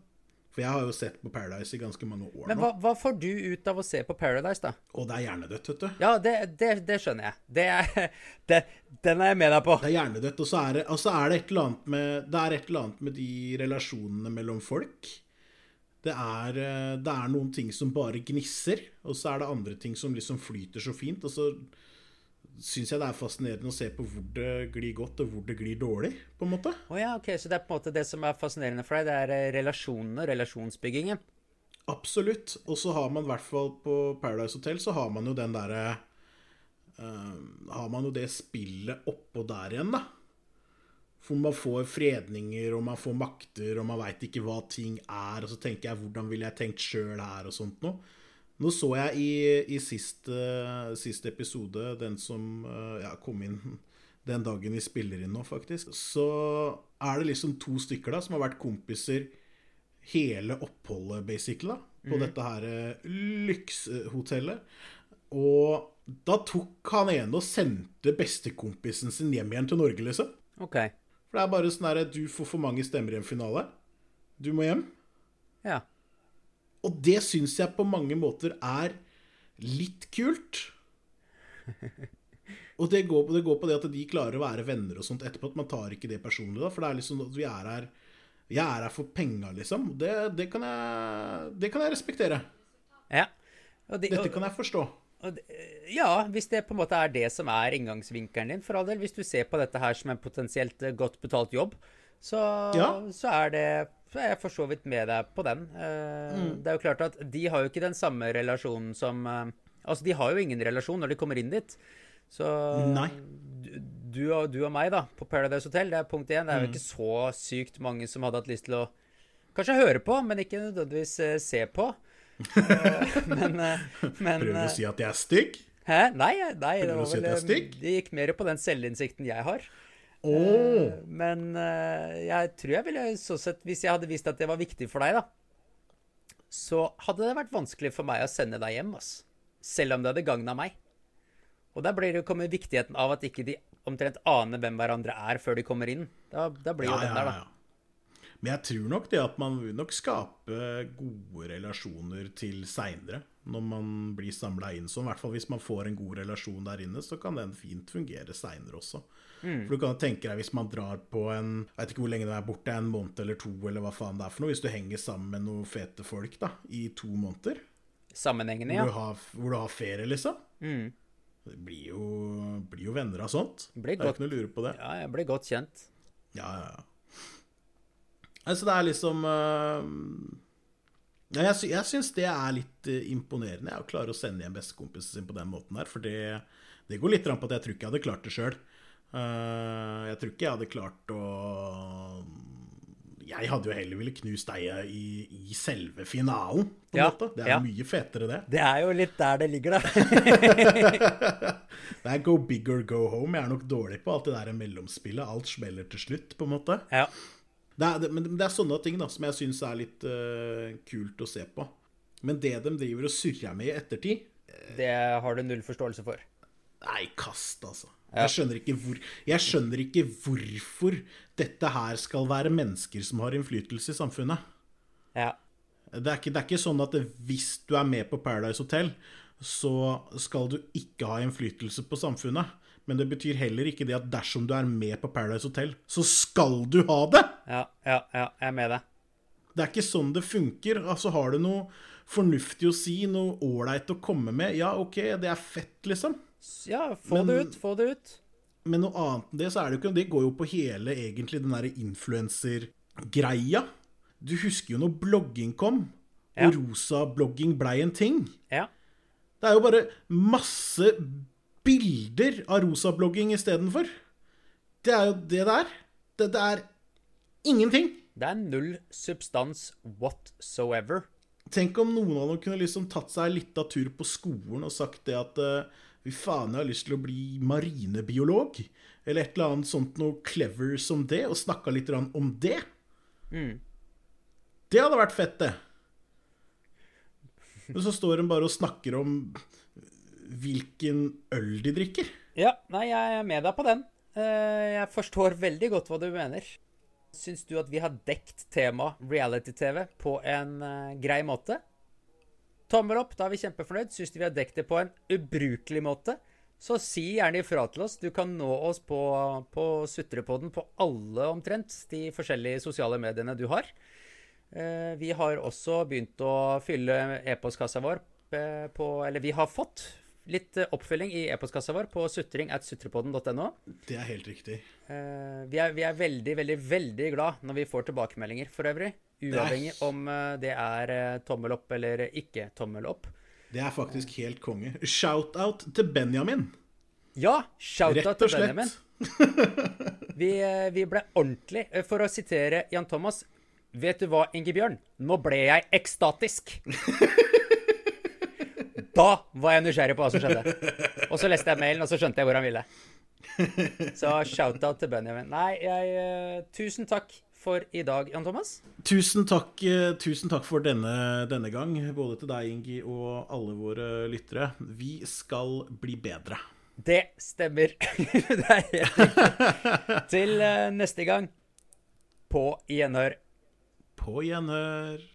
Speaker 1: For jeg har jo sett på Paradise i ganske mange år
Speaker 2: Men
Speaker 1: nå.
Speaker 2: hva, hva får du ut av å se på Paradise, da?
Speaker 1: Og det er hjernedødt, vet du.
Speaker 2: Ja, det, det, det skjønner jeg. Det er, <laughs> det, den er jeg med deg på.
Speaker 1: Det er hjernedødt, og så er og så er det et eller annet med Det er et eller annet med de relasjonene mellom folk. Det er, eh, det er noen ting som bare gnisser, og så er det andre ting som liksom flyter så fint. Og så syns jeg det er fascinerende å se på hvor det glir godt, og hvor det glir dårlig, på en måte.
Speaker 2: Å ja, ok, Så det er på en måte det som er fascinerende for deg, det er eh, relasjonene, relasjonsbyggingen.
Speaker 1: Absolutt. Og så har man i hvert fall på Paradise Hotel, så har man jo den derre uh, Har man jo det spillet oppå der igjen, da. For man får fredninger, og man får makter, og man veit ikke hva ting er. Og så tenker jeg, hvordan ville jeg tenkt sjøl her, og sånt noe. Nå så jeg i, i siste, siste episode, den som eh, ja, kom inn den dagen vi spiller inn nå, faktisk, så er det liksom to stykker da som har vært kompiser hele oppholdet, basically, da, på dette her lyksehotellet. lykshotellet. Og da tok han ene og sendte bestekompisen sin hjem igjen til Norge, liksom.
Speaker 2: Ok.
Speaker 1: For det er bare sånn herre Du får for mange stemmer i en finale. Du må hjem.
Speaker 2: Ja.
Speaker 1: Og det syns jeg på mange måter er litt kult. <laughs> Og det går, det går på det at de klarer å være venner og sånt etterpå. At man tar ikke det personlig, da. For det er liksom at vi er her Vi er her for penga, liksom. Det, det, kan jeg, det kan jeg respektere.
Speaker 2: ja. De,
Speaker 1: Dette kan jeg forstå.
Speaker 2: de- ja, hvis det på en måte er det som er inngangsvinkelen din, for all del. Hvis du ser på dette her som en potensielt godt betalt jobb, så,
Speaker 1: Ja.
Speaker 2: så er det så er jeg for så vidt med deg på den. Eh,
Speaker 1: Mm.
Speaker 2: Det er jo klart at de har jo ikke den samme relasjonen som eh, Altså, de har jo ingen relasjon når de kommer inn dit. Så du, du, og, du og meg, da, på Paradise Hotel, det er punkt én. Det
Speaker 1: Mm.
Speaker 2: er jo ikke så sykt mange som hadde hatt lyst til å Kanskje høre på, men ikke nødvendigvis eh, se på. <laughs> Men men
Speaker 1: Prøver
Speaker 2: du
Speaker 1: å si at jeg er stygg?
Speaker 2: Hæ? Nei, nei
Speaker 1: Prøver det
Speaker 2: var
Speaker 1: å si at jeg er stygg?
Speaker 2: Det gikk mer på den selvinnsikten jeg har.
Speaker 1: Åh,
Speaker 2: Men eh, jeg tror jeg ville så sett Hvis jeg hadde visst at det var viktig for deg, da, så hadde det vært vanskelig for meg å sende deg hjem, ass. Selv om det hadde gagna meg. Og der blir det jo kommet viktigheten av at ikke de omtrent aner hvem hverandre er før de kommer inn. Da, da blir jo
Speaker 1: Ja,
Speaker 2: den
Speaker 1: ja,
Speaker 2: der, da.
Speaker 1: ja. Men jeg tror nok det at man vil nok skape gode relasjoner til seinere. Når man blir samla inn sånn. I hvert fall hvis man får en god relasjon der inne, så kan den fint fungere seinere også. For du kan tenke deg hvis man drar på en Jeg vet ikke hvor lenge det er borte, en måned eller to, eller hva faen det er for noe. Hvis du henger sammen med noen fete folk da, i to måneder,
Speaker 2: Sammenhengende,
Speaker 1: hvor, du har, hvor du har ferie, liksom.
Speaker 2: Mm.
Speaker 1: Det blir jo, blir jo venner av sånt.
Speaker 2: Blir
Speaker 1: det er
Speaker 2: godt.
Speaker 1: ikke noe å lure på det.
Speaker 2: Ja, jeg blir godt kjent.
Speaker 1: Ja, ja, ja. Altså, det er liksom uh, ja, Jeg, sy jeg syns det er litt øh, imponerende jeg, å klare å sende hjem bestekompisen sin på den måten her. For det, det går litt på at jeg tror ikke jeg hadde klart det sjøl. Jeg tror ikke jeg hadde klart å Jeg hadde jo heller ville knust deg i, i selve finalen, på en
Speaker 2: Ja,
Speaker 1: måte. Det er
Speaker 2: ja.
Speaker 1: mye fetere, det.
Speaker 2: Det er jo litt der det ligger, da. <laughs>
Speaker 1: Det er go big or go home. Jeg er nok dårlig på alt det der mellomspillet. Alt smeller til slutt, på en måte.
Speaker 2: ja.
Speaker 1: Det er, men det er sånne ting da, som jeg syns er litt uh, kult å se på. Men det de driver og surrer med i ettertid
Speaker 2: Det har du null forståelse for.
Speaker 1: Nei, kast, altså. Jeg, skjønner ikke hvor, jeg skjønner ikke hvorfor dette her skal være mennesker som har innflytelse i samfunnet.
Speaker 2: Ja.
Speaker 1: Det er, ikke, det er ikke sånn at hvis du er med på Paradise Hotel, så skal du ikke ha innflytelse på samfunnet. Men det betyr heller ikke det at dersom du er med på Paradise Hotel, så skal du ha det!
Speaker 2: Ja, ja, ja, jeg er med deg.
Speaker 1: Det er ikke sånn det funker. Altså, har du noe fornuftig å si, noe ålreit å komme med, ja, OK, det er fett, liksom.
Speaker 2: Ja, få
Speaker 1: Men-
Speaker 2: det ut, få det ut.
Speaker 1: Men noe annet enn det, så er det jo ikke Det går jo på hele egentlig den derre influensergreia. Du husker jo når blogging kom,
Speaker 2: Ja.
Speaker 1: og rosa-blogging blei en ting.
Speaker 2: Ja.
Speaker 1: Det er jo bare masse bilder av rosa-blogging istedenfor. Det er jo det det er. Det, det er ingenting.
Speaker 2: Det er null substans whatsoever.
Speaker 1: Tenk om noen av dem kunne liksom tatt seg en liten tur på skolen og sagt det at eh, Fy faen, jeg har lyst til å bli marinebiolog. Eller et eller annet sånt noe clever som det, og snakka litt om det. Det hadde vært fett, det. Men så står hun bare og snakker om hvilken øl de drikker.
Speaker 2: Ja, nei, jeg er med deg på den. Eh, Jeg forstår veldig godt hva du mener. Syns du at vi har dekt temaet reality-TV på en eh, grei måte? Tommel opp, da er vi kjempefornøyd. Syns du vi har dekt det på en ubrukelig måte? Så si gjerne ifra til oss. Du kan nå oss på, på Sutrepodden på alle omtrent de forskjellige sosiale mediene du har. Eh, Vi har også begynt å fylle e-postkassa vår eh, på Eller vi har fått litt oppfølging i e-postkassa vår på sutring.sutrepodden.no.
Speaker 1: Det er helt riktig.
Speaker 2: Eh, Vi er, vi er veldig, veldig, veldig glad når vi får tilbakemeldinger for øvrig. Uavhengig om eh, det er eh, tommel opp eller ikke tommel opp.
Speaker 1: Det er faktisk helt konge. Shout-out til Benjamin.
Speaker 2: Ja, shout-out til Benjamin. <laughs> Vi, eh, vi ble ordentlig eh, For å sitere Jan Thomas Vet du hva, Ingebjørn? Nå ble jeg ekstatisk. <laughs> Da var jeg nysgjerrig på hva som skjedde. Og så leste jeg mailen, og så skjønte jeg hvor han ville. Så shout-out til Benjamin. Nei, jeg eh, Tusen takk for i dag, Jan Thomas.
Speaker 1: Tusen takk, eh, tusen takk for denne, denne gang, både til deg, Ingi, og alle våre lyttere. Vi skal bli bedre.
Speaker 2: Det stemmer. <laughs> Det er helt riktig. Til eh, neste gang. På gjenhør.
Speaker 1: På gjenhør.